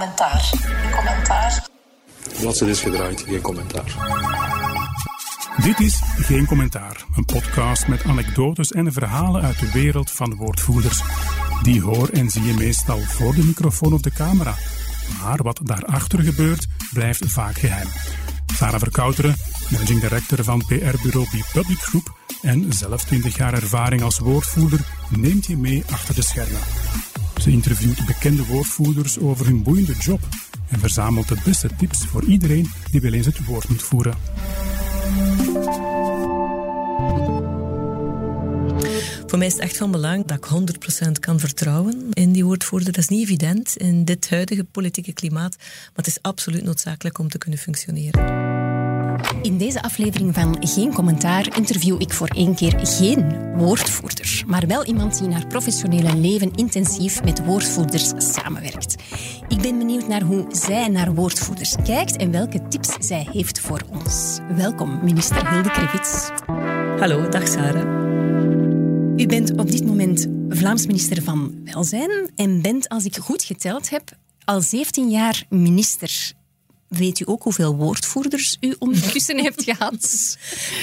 commentaar. Geen commentaar. Bladzijde is gedraaid, geen commentaar. Dit is Geen Commentaar, een podcast met anekdotes en verhalen uit de wereld van woordvoerders. Die hoor en zie je meestal voor de microfoon of de camera. Maar wat daarachter gebeurt, blijft vaak geheim. Sarah Verkouteren, managing director van PR-bureau Public Group en zelf 20 jaar ervaring als woordvoerder, neemt je mee achter de schermen. Ze interviewt bekende woordvoerders over hun boeiende job en verzamelt de beste tips voor iedereen die wel eens het woord moet voeren. Voor mij is het echt van belang dat ik 100% kan vertrouwen in die woordvoerder. Dat is niet evident in dit huidige politieke klimaat, maar het is absoluut noodzakelijk om te kunnen functioneren. In deze aflevering van Geen Commentaar interview ik voor één keer geen woordvoerder, maar wel iemand die in haar professionele leven intensief met woordvoerders samenwerkt. Ik ben benieuwd naar hoe zij naar woordvoerders kijkt en welke tips zij heeft voor ons. Welkom, minister Hilde Krevits. Hallo, dag Sarah. U bent op dit moment Vlaams minister van Welzijn en bent, als ik goed geteld heb, al 17 jaar minister Weet u ook hoeveel woordvoerders u ondertussen hebt gehad?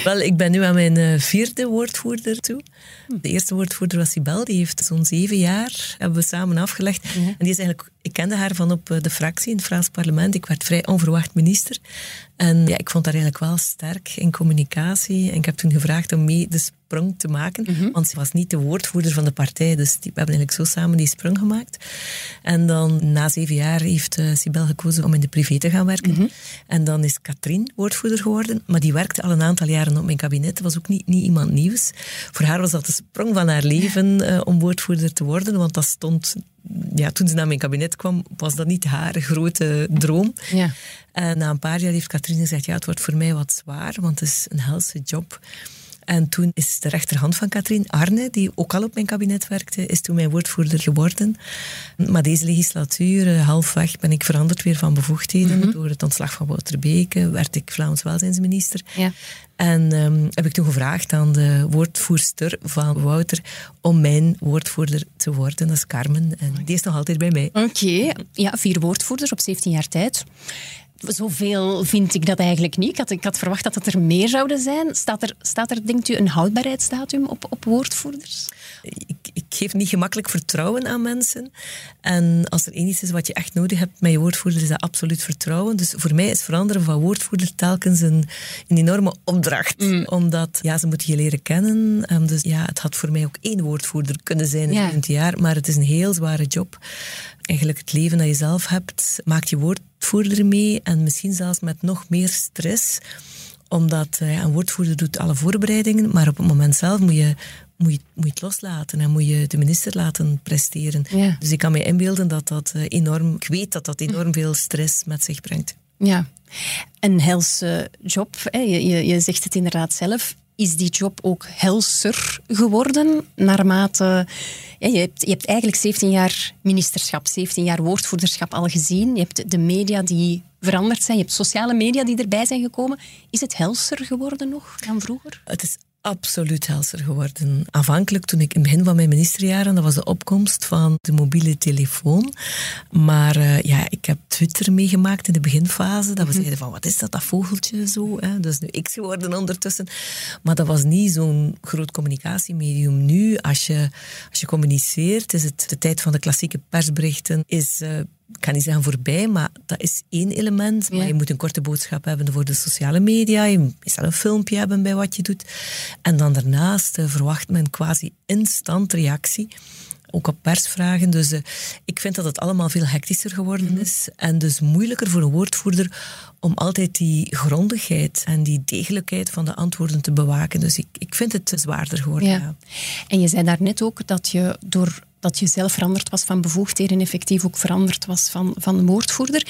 Wel, ik ben nu aan mijn eh, vierde woordvoerder toe. De eerste woordvoerder was Sibel, die heeft zo'n zeven jaar, hebben we samen afgelegd. En die is eigenlijk, ik kende haar van op eh, de fractie in het Frans parlement. Ik werd vrij onverwacht minister. En ja, ik vond haar eigenlijk wel sterk in communicatie. En ik heb toen gevraagd om mee de sprong te maken. Mhm. Want ze was niet de woordvoerder van de partij. Dus die, we hebben eigenlijk zo samen die sprong gemaakt. En dan na zeven jaar heeft uh, Sibel gekozen om in de privé te gaan werken. Mhm. En dan is Katrien woordvoerder geworden. Maar die werkte al een aantal jaren op mijn kabinet. Dat was ook niet, niet iemand nieuws. Voor haar was dat de sprong van haar leven uh, om woordvoerder te worden. Want dat stond ja, toen ze naar mijn kabinet kwam, was dat niet haar grote droom. Ja. En na een paar jaar heeft Katrien gezegd, ja, het wordt voor mij wat zwaar, want het is een helse job. En toen is de rechterhand van Katrien, Arne, die ook al op mijn kabinet werkte, is toen mijn woordvoerder geworden. Maar deze legislatuur, eh, halfweg, ben ik veranderd weer van bevoegdheden. Mhm. Door het ontslag van Wouter Beke werd ik Vlaams welzijnsminister. Ja. En um, heb ik toen gevraagd aan de woordvoerster van Wouter om mijn woordvoerder te worden. Dat is Carmen. En die is nog altijd bij mij. Oké, ja, vier woordvoerders op 17 jaar tijd. Zoveel vind ik dat eigenlijk niet. Ik had, ik had verwacht dat het er meer zouden zijn. Staat er, staat er denkt u, een houdbaarheidsdatum op, op woordvoerders? Ik, ik geef niet gemakkelijk vertrouwen aan mensen. En als er één iets is wat je echt nodig hebt met je woordvoerder, is dat absoluut vertrouwen. Dus voor mij is veranderen van woordvoerder telkens een, een enorme opdracht. Mm. Omdat ja, ze moeten je leren kennen. Um, dus ja, het had voor mij ook één woordvoerder kunnen zijn in het jaar. Maar het is een heel zware job eigenlijk het leven dat je zelf hebt, maakt je woordvoerder mee en misschien zelfs met nog meer stress omdat uh, een woordvoerder doet alle voorbereidingen, maar op het moment zelf moet je, moet je, moet je het loslaten en moet je de minister laten presteren. Dus ik kan me inbeelden dat dat eh, enorm, ik weet dat dat enorm veel stress met zich brengt. Ja, een helse job, hè? Je, je, je zegt het inderdaad zelf is die job ook helser geworden naarmate... Je, hebt, je hebt eigenlijk 17 jaar ministerschap, 17 jaar woordvoerderschap al gezien. Je hebt de media die veranderd zijn, je hebt sociale media die erbij zijn gekomen. Is het helser geworden nog dan vroeger? Het is absoluut helder geworden. Aanvankelijk, toen ik in het begin van mijn ministerjaren, dat was de opkomst van de mobiele telefoon. Maar uh, ja, ik heb Twitter meegemaakt in de beginfase. Dat we mhm. zeiden van, wat is dat, dat vogeltje zo? Hè? Dat is nu X geworden ondertussen. Maar dat was niet zo'n groot communicatiemedium. Nu, als je, als je communiceert, is het de tijd van de klassieke persberichten, is... Uh, ik kan niet zeggen voorbij, maar dat is één element. Maar je moet een korte boodschap hebben voor de sociale media. Je moet meestal een filmpje hebben bij wat je doet. En dan daarnaast uh, verwacht men quasi instant reactie. Ook op persvragen. Dus uh, ik vind dat het allemaal veel hectischer geworden mhm. is. En dus moeilijker voor een woordvoerder om altijd die grondigheid en die degelijkheid van de antwoorden te bewaken. Dus ik, ik vind het zwaarder geworden. Ja. En je zei daarnet ook dat je door dat je zelf veranderd was van bevoegdheden, effectief ook veranderd was van, van woordvoerder.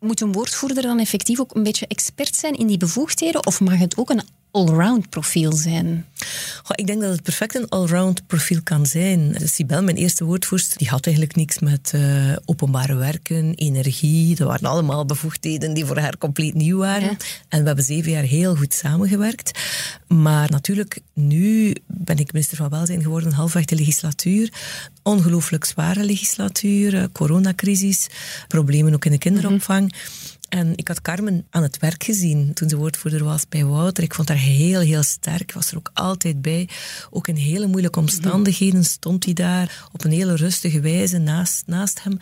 Moet een woordvoerder dan effectief ook een beetje expert zijn in die bevoegdheden? Of mag het ook een allround profiel zijn? Goh, ik denk dat het perfect een allround profiel kan zijn. Sibel, mijn eerste woordvoerster, die had eigenlijk niks met uh, openbare werken, energie. Dat waren allemaal bevoegdheden die voor haar compleet nieuw waren. Ja. En we hebben zeven jaar heel goed samengewerkt. Maar natuurlijk, nu ben ik minister van Welzijn geworden, halfweg de legislatuur. Ongelooflijk zware legislatuur, coronacrisis, problemen ook in de kinderopvang. Mm -hmm. En ik had Carmen aan het werk gezien toen ze woordvoerder was bij Wouter. Ik vond haar heel, heel sterk. Was er ook altijd bij. Ook in hele moeilijke omstandigheden stond hij daar op een hele rustige wijze naast, naast hem.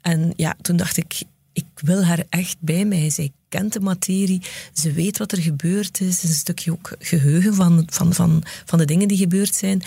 En ja, toen dacht ik, ik wil haar echt bij mij. Zij kent de materie, ze weet wat er gebeurd is. Een stukje ook geheugen van, van, van, van de dingen die gebeurd zijn.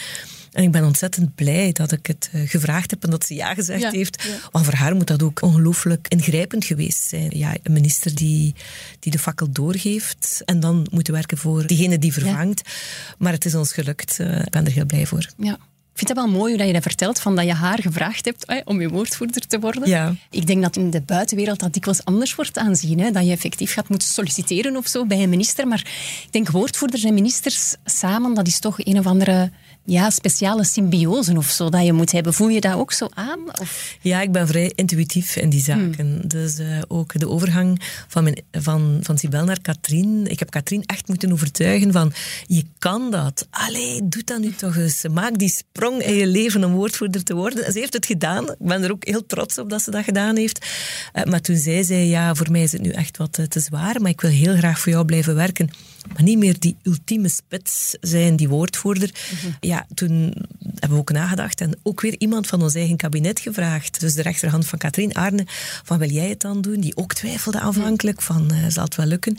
En ik ben ontzettend blij dat ik het uh, gevraagd heb en dat ze ja gezegd ja, heeft. Ja. Want voor haar moet dat ook ongelooflijk ingrijpend geweest zijn. Ja, een minister die, die de fakkel doorgeeft en dan moet werken voor diegene die vervangt. Ja. Maar het is ons gelukt. Uh, ik ben er heel blij voor. Ja. Ik vind het wel mooi hoe je dat vertelt, van dat je haar gevraagd hebt hè, om je woordvoerder te worden. Ja. Ik denk dat in de buitenwereld dat dikwijls anders wordt aanzien. Hè, dat je effectief gaat moeten solliciteren of zo bij een minister. Maar ik denk woordvoerders en ministers samen, dat is toch een of andere ja, speciale symbiose of zo dat je moet hebben. Voel je dat ook zo aan? Of? Ja, ik ben vrij intuïtief in die zaken. Hmm. Dus uh, ook de overgang van, mijn, van, van Sibel naar Katrien. Ik heb Katrien echt moeten overtuigen van, je kan dat. Allee, doe dat nu toch eens. Maak die sprong in je leven om woordvoerder te worden. En ze heeft het gedaan. Ik ben er ook heel trots op dat ze dat gedaan heeft. Uh, maar toen zei zij, ja, voor mij is het nu echt wat uh, te zwaar, maar ik wil heel graag voor jou blijven werken. Maar niet meer die ultieme spits zijn, die woordvoerder. Mm -hmm. Ja, toen hebben we ook nagedacht en ook weer iemand van ons eigen kabinet gevraagd. Dus de rechterhand van Katrien Arne, van wil jij het dan doen? Die ook twijfelde aanvankelijk van, uh, zal het wel lukken?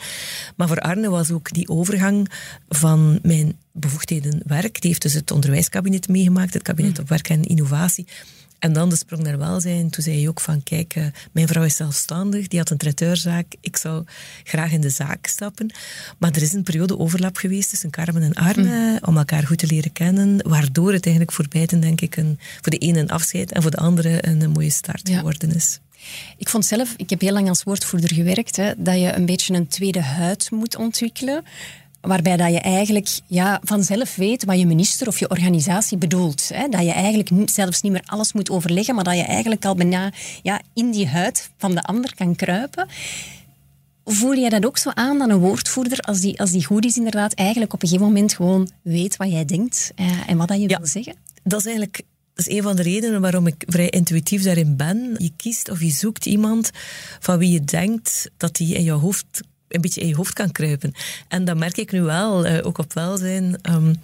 Maar voor Arne was ook die overgang van mijn bevoegdheden werk. Die heeft dus het onderwijskabinet meegemaakt, het kabinet op werk en innovatie. En dan de sprong naar welzijn. Toen zei hij ook van, kijk, uh, mijn vrouw is zelfstandig, die had een traiteurzaak. Ik zou graag in de zaak stappen. Maar er is een periode overlap geweest tussen Carmen en Arne, mm. om elkaar goed te leren kennen, waardoor het eigenlijk voor beiden, denk ik, een, voor de ene een afscheid en voor de andere een, een mooie start ja. geworden is. Ik vond zelf, ik heb heel lang als woordvoerder gewerkt, hè, dat je een beetje een tweede huid moet ontwikkelen waarbij dat je eigenlijk ja, vanzelf weet wat je minister of je organisatie bedoelt. Hè? Dat je eigenlijk zelfs niet meer alles moet overleggen, maar dat je eigenlijk al bijna ja, in die huid van de ander kan kruipen. Voel je dat ook zo aan dat een woordvoerder, als die, als die goed is inderdaad, eigenlijk op een gegeven moment gewoon weet wat jij denkt eh, en wat dat je ja, wil zeggen? Dat is eigenlijk dat is een van de redenen waarom ik vrij intuïtief daarin ben. Je kiest of je zoekt iemand van wie je denkt dat die in jouw hoofd een beetje in je hoofd kan kruipen. En dat merk ik nu wel, uh, ook op welzijn. Um,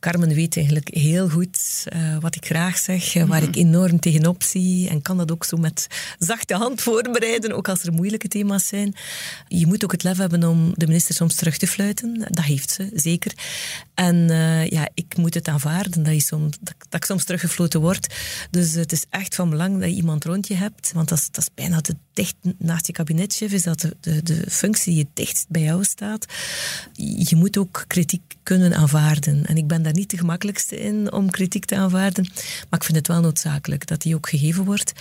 Carmen weet eigenlijk heel goed uh, wat ik graag zeg, uh, waar ik enorm tegenop zie. En kan dat ook zo met zachte hand voorbereiden, ook als er moeilijke thema's zijn. Je moet ook het lef hebben om de minister soms terug te fluiten. Dat heeft ze, zeker. En ja, ik moet het aanvaarden dat, je soms, dat, dat ik soms teruggefloten word. Dus het is echt van belang dat je iemand rond je hebt. Want dat is, dat is bijna te dicht naast je kabinetchef, is dat de, de, de functie die dichtst bij jou staat. Je moet ook kritiek kunnen aanvaarden. En ik ben daar niet de gemakkelijkste in om kritiek te aanvaarden. Maar ik vind het wel noodzakelijk dat die ook gegeven wordt.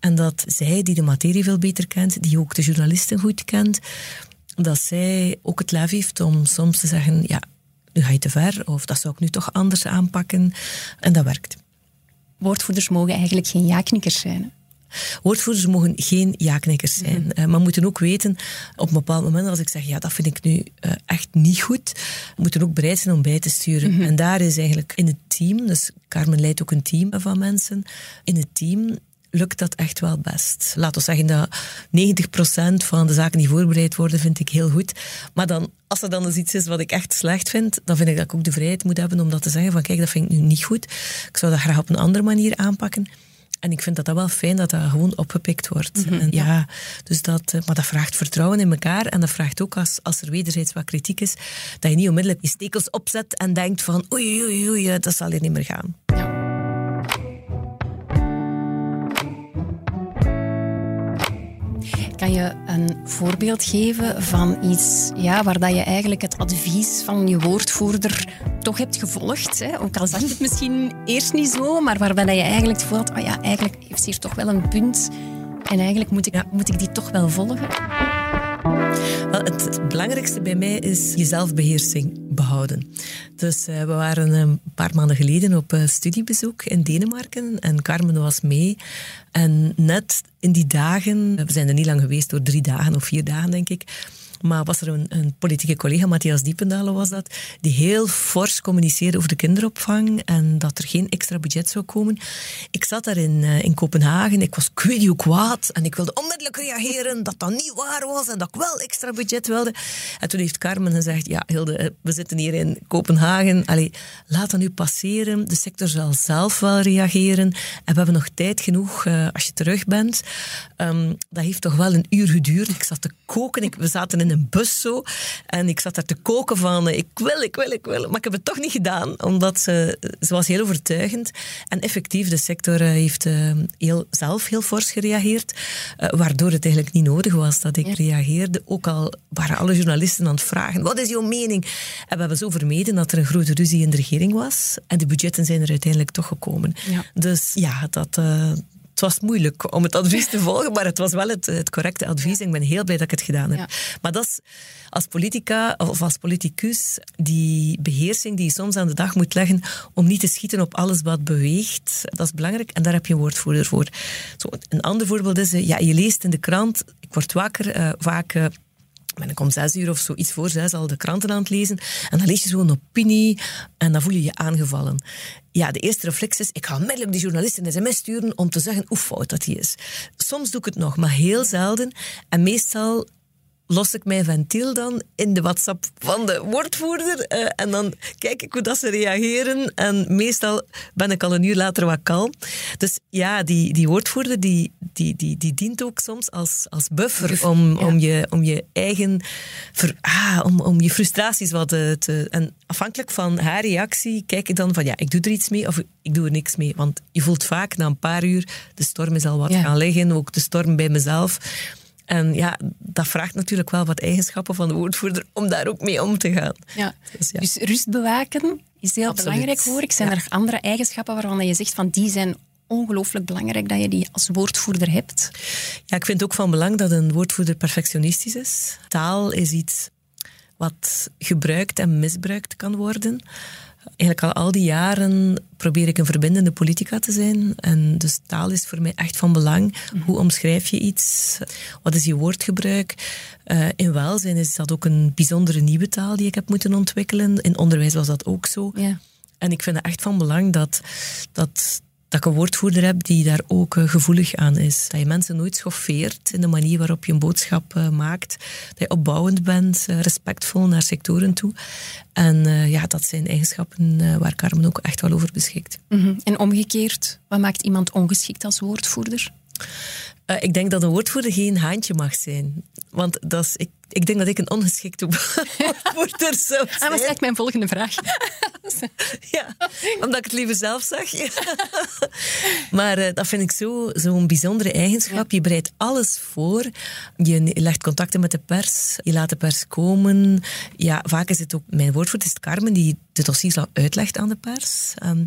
En dat zij, die de materie veel beter kent, die ook de journalisten goed kent, dat zij ook het lef heeft om soms te zeggen: ja, nu ga je te ver, of dat zou ik nu toch anders aanpakken. En dat werkt. Woordvoerders mogen eigenlijk geen ja-knikkers zijn. Woordvoerders mogen geen ja-knikkers zijn. Mm -hmm. maar moeten ook weten, op een bepaald moment, als ik zeg, ja, dat vind ik nu uh, echt niet goed, moeten ook bereid zijn om bij te sturen. Mm -hmm. En daar is eigenlijk in het team, dus Carmen leidt ook een team van mensen, in het team lukt dat echt wel best. Laten we zeggen dat 90% van de zaken die voorbereid worden, vind ik heel goed. Maar dan, als er dan eens iets is wat ik echt slecht vind, dan vind ik dat ik ook de vrijheid moet hebben om dat te zeggen van kijk, dat vind ik nu niet goed. Ik zou dat graag op een andere manier aanpakken. En ik vind dat dat wel fijn dat dat gewoon opgepikt wordt. Mm -hmm, en ja, dus dat, maar dat vraagt vertrouwen in elkaar. En dat vraagt ook als, als er wederzijds wat kritiek is, dat je niet onmiddellijk je stekels opzet en denkt van oei, oei, oei, dat zal hier niet meer gaan. Ja. Kan je een voorbeeld geven van iets ja, waar dat je eigenlijk het advies van je woordvoerder toch hebt gevolgd? Hè? Ook al zag het misschien eerst niet zo, maar waarbij je eigenlijk voelt, oh ja, eigenlijk heeft ze hier toch wel een punt en eigenlijk moet ik, ja. moet ik die toch wel volgen. Wel, het, het belangrijkste bij mij is je zelfbeheersing behouden. Dus eh, we waren een paar maanden geleden op uh, studiebezoek in Denemarken en Carmen was mee. En net in die dagen, we zijn er niet lang geweest, door drie dagen of vier dagen denk ik, maar was er een, een politieke collega, Matthias Diependalen was dat, die heel fors communiceerde over de kinderopvang en dat er geen extra budget zou komen. Ik zat daar in, uh, in Kopenhagen, ik was weet kwaad en ik wilde onmiddellijk reageren dat dat niet waar was en dat ik wel extra budget wilde. En toen heeft Carmen gezegd, ja Hilde, we zitten hier in Kopenhagen, Allee, laat dat nu passeren, de sector zal zelf wel reageren en we hebben nog tijd genoeg uh, als je terug bent. Um, dat heeft toch wel een uur geduurd. Ik zat te koken, ik, we zaten in in een bus zo. En ik zat daar te koken van, ik wil, ik wil, ik wil. Maar ik heb het toch niet gedaan, omdat ze, ze was heel overtuigend. En effectief, de sector eh, heeft uh, heel, zelf heel fors gereageerd, waardoor het eigenlijk niet nodig was dat ik reageerde. Ook al waren alle journalisten aan het vragen, wat is jouw mening? En we hebben zo vermeden dat er een grote ruzie in de regering was. En de budgetten zijn er uiteindelijk toch gekomen. Ja. Dus ja, dat het was moeilijk om het advies te volgen, maar het was wel het, het correcte advies. Ik ben heel blij dat ik het gedaan heb. Maar dat is als politica of als politicus die beheersing die je soms aan de dag moet leggen om niet te schieten op alles wat beweegt. Dat is belangrijk en daar heb je een woordvoerder voor. Zo, een ander voorbeeld is, ja, je leest in de krant, ik word wakker, uh, vaak... Uh, ben ik om zes uur of zo iets voor zes al de kranten aan het lezen. En dan lees je zo'n opinie en dan voel je je aangevallen. Ja, de eerste reflex is, ik ga onmiddellijk die journalist een sms sturen om te zeggen hoe fout dat hij is. Soms doe ik het nog, maar heel zelden. En meestal los ik mijn ventiel dan in de WhatsApp van de woordvoerder. Uh, en dan kijk ik hoe dat ze reageren. En meestal ben ik al een uur later wat kalm. Dus ja, die, die woordvoerder die, die, die, die dient ook soms als, als buffer om, om, je, om je eigen... Ver, ah, om, om je frustraties wat te, te... En afhankelijk van haar reactie kijk ik dan van ja, ik doe er iets mee of ik doe er niks mee. Want je voelt vaak na een paar uur, de storm is al wat gaan liggen. Ook de storm bij mezelf. En ja, dat vraagt natuurlijk wel wat eigenschappen van de woordvoerder om daar ook mee om te gaan. Ja. Dus, ja. dus rust bewaken is heel belangrijk hoor ik. Zijn er andere eigenschappen waarvan je zegt van die zijn ongelooflijk belangrijk dat je die als woordvoerder hebt? Ja, ik vind ook van belang dat een woordvoerder perfectionistisch is. Taal is iets wat gebruikt en misbruikt kan worden eigenlijk al al die jaren probeer ik een verbindende politica te zijn. En dus taal is voor mij echt van belang. Mhm. Hoe omschrijf je iets? Wat is je woordgebruik? Uh, in welzijn is dat ook een bijzondere nieuwe taal die ik heb moeten ontwikkelen. In onderwijs was dat ook zo. Ja. En ik vind het echt van belang dat, dat, dat ik een woordvoerder heb die daar ook uh, gevoelig aan is. Dat je mensen nooit schoffeert in de manier waarop je een boodschap uh, maakt. Dat je opbouwend bent, uh, respectvol naar sectoren toe. En ja, dat zijn eigenschappen waar Carmen ook echt wel over beschikt. Mm -hmm. En omgekeerd, wat maakt iemand ongeschikt als woordvoerder? ik denk dat een woordvoerder geen haantje mag zijn. Want dat is, ik ik denk dat ik een ongeschikte woordvoerder zou zijn. Ah, dat is mijn volgende vraag. ja, omdat ik het liever zelf zag. maar uh, dat vind ik zo'n zo bijzondere eigenschap. Je bereidt alles voor. Je legt contacten met de pers. Je laat de pers komen. Ja, vaak is het ook... Mijn woordvoerder is Carmen, die de dossiers uitlegt aan de pers. Um,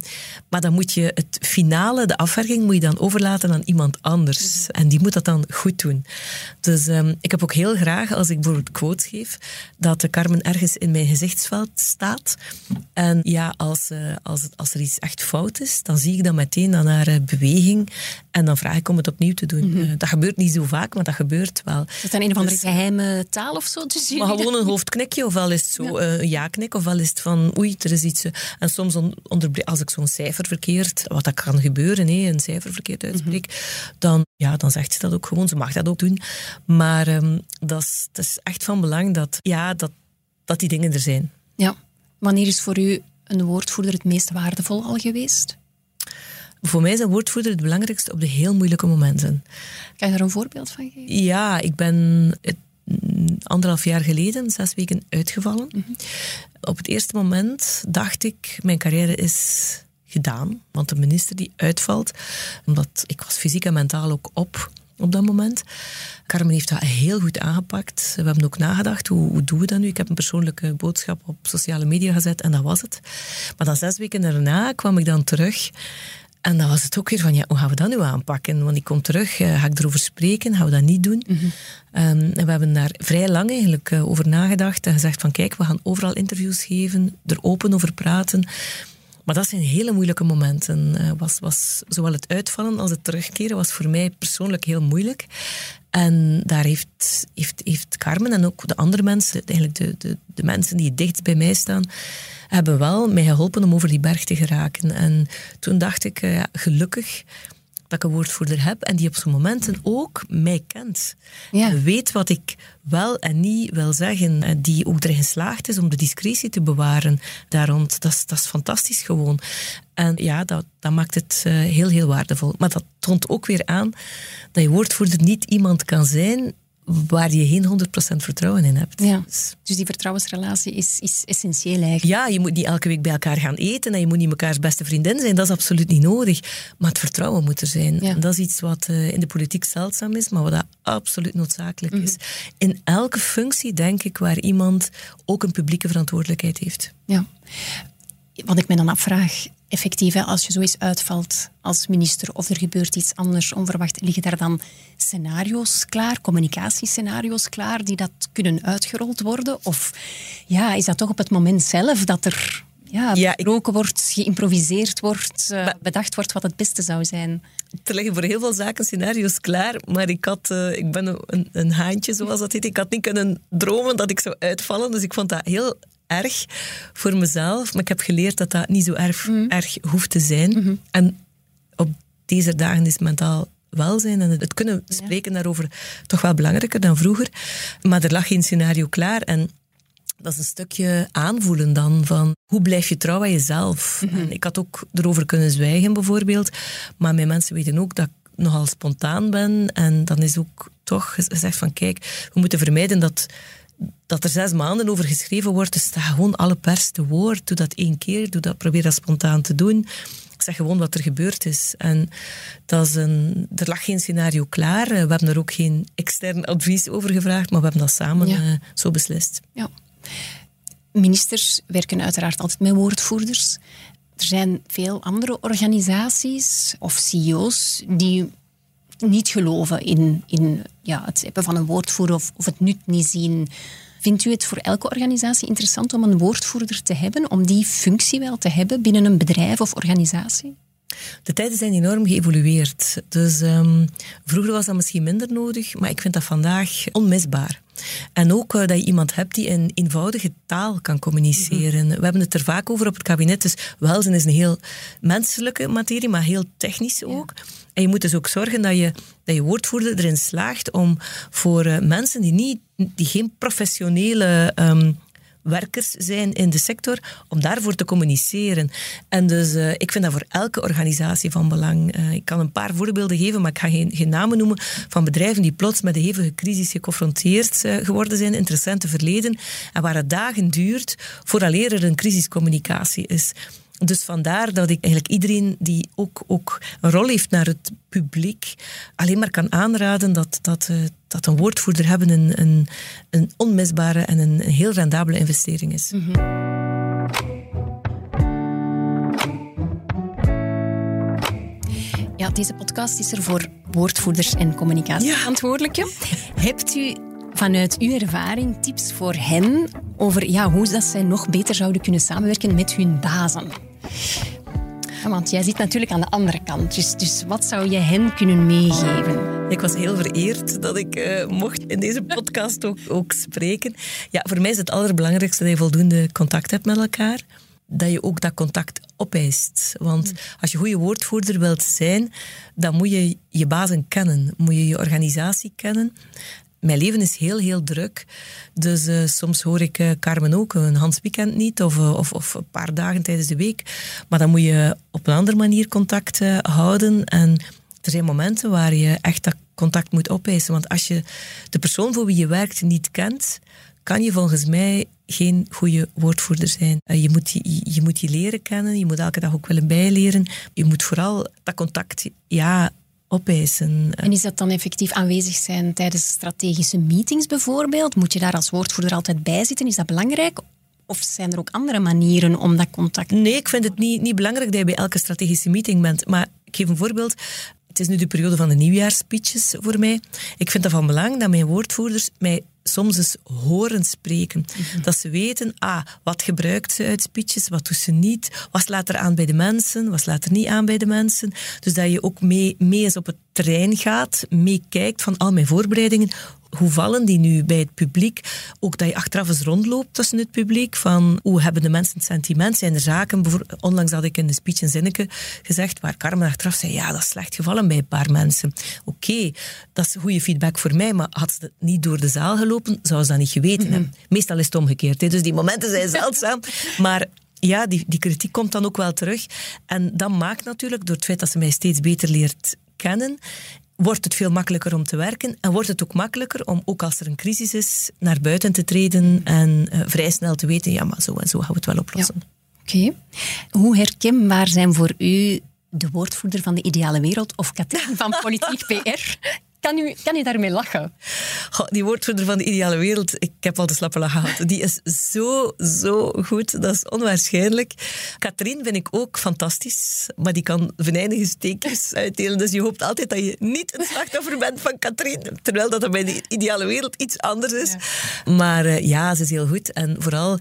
maar dan moet je het finale, de afwerking, moet je dan overlaten aan iemand anders. En die moet dat dan goed doen. Dus um, ik heb ook heel graag, als ik bijvoorbeeld quotes geef, dat de Carmen ergens in mijn gezichtsveld staat. En ja, als, uh, als, als er iets echt fout is, dan zie ik dat meteen aan haar uh, beweging. En dan vraag ik om het opnieuw te doen. Mm -hmm. uh, dat gebeurt niet zo vaak, maar dat gebeurt wel. Is dat dan een of andere dus, geheime taal of zo? Dus maar gewoon een hoofdknikje, ofwel is het zo ja. een ja-knik, ofwel is het van oei, er is iets. En soms onder, als ik zo'n cijfer verkeerd, wat dat kan gebeuren, hé, een cijfer verkeerd uitspreek, mm -hmm. dan, ja, dan zegt ze dat ook gewoon. Ze mag dat ook doen. Maar um, dat is, dat is echt van belang dat, ja, dat, dat die dingen er zijn. Ja. Wanneer is voor u een woordvoerder het meest waardevol al geweest? Voor mij is een woordvoerder het belangrijkste op de heel moeilijke momenten. Kan je daar een voorbeeld van geven? Ja, ik ben het, anderhalf jaar geleden, zes weken uitgevallen. Mm -hmm. Op het eerste moment dacht ik, mijn carrière is gedaan. Want de minister die uitvalt, omdat ik was fysiek en mentaal ook op op dat moment. Carmen heeft dat heel goed aangepakt. We hebben ook nagedacht, hoe, hoe doen we dat nu? Ik heb een persoonlijke boodschap op sociale media gezet en dat was het. Maar dan zes weken daarna kwam ik dan terug En dan was het ook weer van, ja, hoe gaan we dat nu aanpakken? Want ik kom terug, uh, ga ik erover spreken? Gaan we dat niet doen? Mhm. Um, en we hebben daar vrij lang eigenlijk uh, over nagedacht en gezegd van, kijk, we gaan overal interviews geven, er open over praten. Maar dat zijn hele moeilijke momenten. Uh, was, was, zowel het uitvallen als het terugkeren was voor mij persoonlijk heel moeilijk. En daar heeft, heeft, heeft Carmen en ook de andere mensen, eigenlijk de, de, de mensen die dicht bij mij staan, hebben wel mij geholpen om over die berg te geraken. En toen dacht ik, ja, gelukkig dat ik een woordvoerder heb en die op zo'n momenten ook mij kent. Ja. Weet wat ik wel en niet wil zeggen. En die ook erin geslaagd is om de discretie te bewaren daar rond. Dat is, dat is fantastisch gewoon. En ja, dat, dat maakt het uh, heel, heel waardevol. Maar dat toont ook weer aan dat je woordvoerder niet iemand kan zijn waar je geen 100% vertrouwen in hebt. Ja. Dus die vertrouwensrelatie is, is essentieel eigenlijk. Ja, je moet niet elke week bij elkaar gaan eten en je moet niet mekaars beste vriendin zijn. Dat is absoluut niet nodig. Maar het vertrouwen moet er zijn. Ja. En dat is iets wat uh, in de politiek zeldzaam is, maar wat absoluut noodzakelijk Mhm. is. In elke functie, denk ik, waar iemand ook een publieke verantwoordelijkheid heeft. Ja. Wat ik me dan afvraag, effectief, hè, als je zo eens uitvalt als minister of er gebeurt iets anders onverwacht, liggen daar dan scenario's klaar, communicatiescenario's klaar die dat kunnen uitgerold worden? Of ja, is dat toch op het moment zelf dat er ja, Ja, ik- besproken wordt, geïmproviseerd wordt, uh, bedacht wordt wat het beste zou zijn? Er liggen voor heel veel zaken scenario's klaar, maar ik, had, uh, ik ben een, een haantje, zoals dat heet. Ik had niet kunnen dromen dat ik zou uitvallen, dus ik vond dat heel erg voor mezelf. Maar ik heb geleerd dat dat niet zo erg, mm. erg hoeft te zijn. Mhm. Mm -hmm. En op deze dagen is mentaal welzijn en het kunnen spreken ja. daarover toch wel belangrijker dan vroeger. Maar er lag geen scenario klaar en dat is een stukje aanvoelen dan van hoe blijf je trouw aan jezelf. Mhm. Mm -hmm. Ik had ook erover kunnen zwijgen bijvoorbeeld, maar mijn mensen weten ook dat ik nogal spontaan ben en dan is ook toch gezegd van kijk, we moeten vermijden dat dat er zes maanden over geschreven wordt, dus sta gewoon alle pers te woord. Doe dat één keer, doe dat, probeer dat spontaan te doen. Zeg gewoon wat er gebeurd is. En dat is een, er lag geen scenario klaar. We hebben er ook geen extern advies over gevraagd, maar we hebben dat samen ja. uh, zo beslist. Ja. Ministers werken uiteraard altijd met woordvoerders. Er zijn veel andere organisaties of CEO's die niet geloven in, in ja, het hebben van een woordvoerder of, of het nut niet zien. Vindt u het voor elke organisatie interessant om een woordvoerder te hebben, om die functie wel te hebben binnen een bedrijf of organisatie? De tijden zijn enorm geëvolueerd. Dus um, vroeger was dat misschien minder nodig, maar ik vind dat vandaag onmisbaar. En ook uh, dat je iemand hebt die in eenvoudige taal kan communiceren. Mm -hmm. We hebben het er vaak over op het kabinet. Dus welzijn is een heel menselijke materie, maar heel technisch ook. Ja. En je moet dus ook zorgen dat je, dat je woordvoerder erin slaagt om voor uh, mensen die, niet, die geen professionele um, werkers zijn in de sector, om daarvoor te communiceren. En dus uh, ik vind dat voor elke organisatie van belang. Uh, ik kan een paar voorbeelden geven, maar ik ga geen, geen namen noemen van bedrijven die plots met een hevige crisis geconfronteerd uh, geworden zijn in het recente verleden en waar het dagen duurt vooraleer er een crisiscommunicatie is. Dus vandaar dat ik eigenlijk iedereen die ook, ook een rol heeft naar het publiek alleen maar kan aanraden dat, dat, uh, dat een woordvoerder hebben een, een, een onmisbare en een, een heel rendabele investering is. Mm -hmm. Ja, deze podcast is er voor woordvoerders en communicatieverantwoordelijken. Ja. Hebt u vanuit uw ervaring tips voor hen over ja, hoe dat zij nog beter zouden kunnen samenwerken met hun bazen? Want jij zit natuurlijk aan de andere kant. Dus, dus wat zou je hen kunnen meegeven? Ik was heel vereerd dat ik uh, mocht in deze podcast ook, ook spreken. Ja, voor mij is het allerbelangrijkste dat je voldoende contact hebt met elkaar. Dat je ook dat contact opeist. Want als je goede woordvoerder wilt zijn, dan moet je je bazen kennen. Moet je je organisatie kennen. Mijn leven is heel, heel druk. Dus uh, soms hoor ik uh, Carmen ook een Hans weekend niet of, uh, of, of, een paar dagen tijdens de week. Maar dan moet je op een andere manier contact houden. En er zijn momenten waar je echt dat contact moet opeisen. Want als je de persoon voor wie je werkt niet kent, kan je volgens mij geen goede woordvoerder zijn. je, moet die, je moet die leren kennen, je moet elke dag ook willen bijleren. Je moet vooral dat contact ja, opeisen. En is dat dan effectief aanwezig zijn tijdens strategische meetings bijvoorbeeld? Moet je daar als woordvoerder altijd bij zitten? Is dat belangrijk? Of zijn er ook andere manieren om dat contact... Nee, ik vind het niet, niet belangrijk dat je bij elke strategische meeting bent. Maar Ik geef een voorbeeld. Het is nu de periode van de nieuwjaarsspeeches voor mij. Ik vind dat van belang dat mijn woordvoerders mij soms eens horen spreken. Dat ze weten, ah, wat gebruikt ze uit speeches, wat doet ze niet, wat slaat er aan bij de mensen, wat slaat er niet aan bij de mensen. Dus dat je ook mee, mee eens op het terrein gaat, meekijkt van al mijn voorbereidingen, hoe vallen die nu bij het publiek? Ook dat je achteraf eens rondloopt tussen het publiek. Van hoe hebben de mensen het sentiment? Zijn er zaken? Onlangs had ik in de speech een zinnetje gezegd waar Carmen achteraf zei: Ja, dat is slecht gevallen bij een paar mensen. Oké, dat is goede feedback voor mij, maar had ze het niet door de zaal gelopen, zou ze dat niet geweten hebben. Meestal is het omgekeerd. Hè? Dus die momenten zijn zeldzaam. maar ja, die, die kritiek komt dan ook wel terug. En dat maakt natuurlijk, door het feit dat ze mij steeds beter leert kennen, wordt het veel makkelijker om te werken en wordt het ook makkelijker om, ook als er een crisis is, naar buiten te treden en uh, vrij snel te weten, ja, maar zo en zo gaan we het wel oplossen. Oké. Hoe herkenbaar zijn voor u de woordvoerder van de ideale wereld of Katrien van Politiek PR kan u, kan u daarmee lachen? Goh, die woordvoerder van de ideale wereld, ik heb al de slappe lach gehad. Die is zo, zo goed. Dat is onwaarschijnlijk. Katrien vind ik ook fantastisch, maar die kan venijnige steekjes uitdelen. Dus je hoopt altijd dat je niet een slachtoffer bent van Katrien. Terwijl dat bij de ideale wereld iets anders is. Maar uh, ja, ze is heel goed. En vooral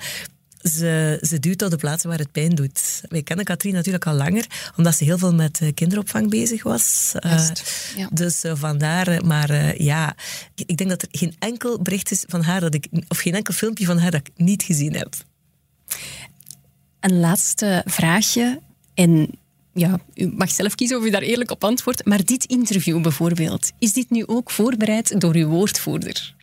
ze, ze duwt tot de plaatsen waar het pijn doet. Wij kennen Katrien natuurlijk al langer, omdat ze heel veel met eh, kinderopvang bezig was. Uh, ja. Dus uh, vandaar, maar ja, ik denk dat er geen enkel bericht is van haar dat ik, of geen enkel filmpje van haar dat ik niet gezien heb. Een laatste vraagje. En ja, u mag zelf kiezen of u daar eerlijk op antwoordt. Maar dit interview bijvoorbeeld, is dit nu ook voorbereid door uw woordvoerder?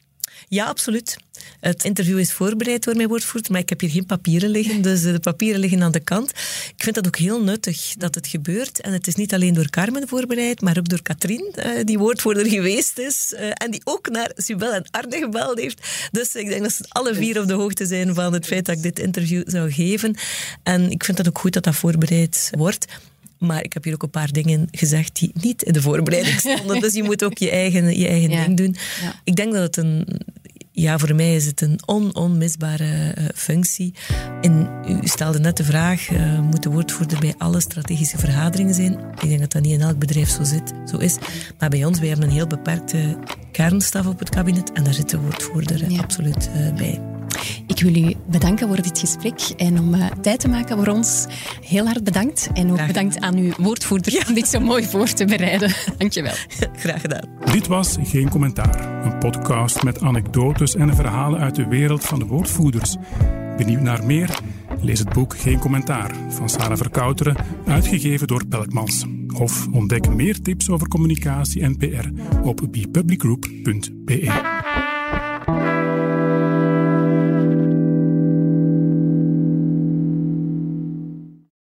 Ja, absoluut. Het interview is voorbereid door mijn woordvoerder, maar ik heb hier geen papieren liggen, dus de papieren liggen aan de kant. Ik vind dat ook heel nuttig dat het gebeurt. En het is niet alleen door Carmen voorbereid, maar ook door Katrien, eh, die woordvoerder geweest is eh, en die ook naar Sibel en Arne gebeld heeft. Dus ik denk dat ze alle vier op de hoogte zijn van het feit dat ik dit interview zou geven. En ik vind het ook goed dat dat voorbereid wordt. Maar ik heb hier ook een paar dingen gezegd die niet in de voorbereiding stonden. dus je moet ook je eigen, je eigen ding doen. Ik denk dat het een... Ja, voor mij is het een on onmisbare uh, functie. En u stelde net de vraag, uh, moet de woordvoerder bij alle strategische vergaderingen zijn? Ik denk dat dat niet in elk bedrijf zo, zit, zo is. Maar bij ons, wij hebben een heel beperkte kernstaf op het kabinet. En daar zit de woordvoerder ja. absoluut bij. Ik wil u bedanken voor dit gesprek en om uh, tijd te maken voor ons. Heel hard bedankt. En ook bedankt aan uw woordvoerder om dit zo mooi voor te bereiden. Dankjewel. Graag gedaan. Dit was Geen Commentaar. Een podcast met anekdotes en verhalen uit de wereld van de woordvoerders. Benieuwd naar meer? Lees het boek Geen Commentaar van Sarah Verkouteren, uitgegeven door Pelkmans. Of ontdek meer tips over communicatie en PR op bepublicgroup.be.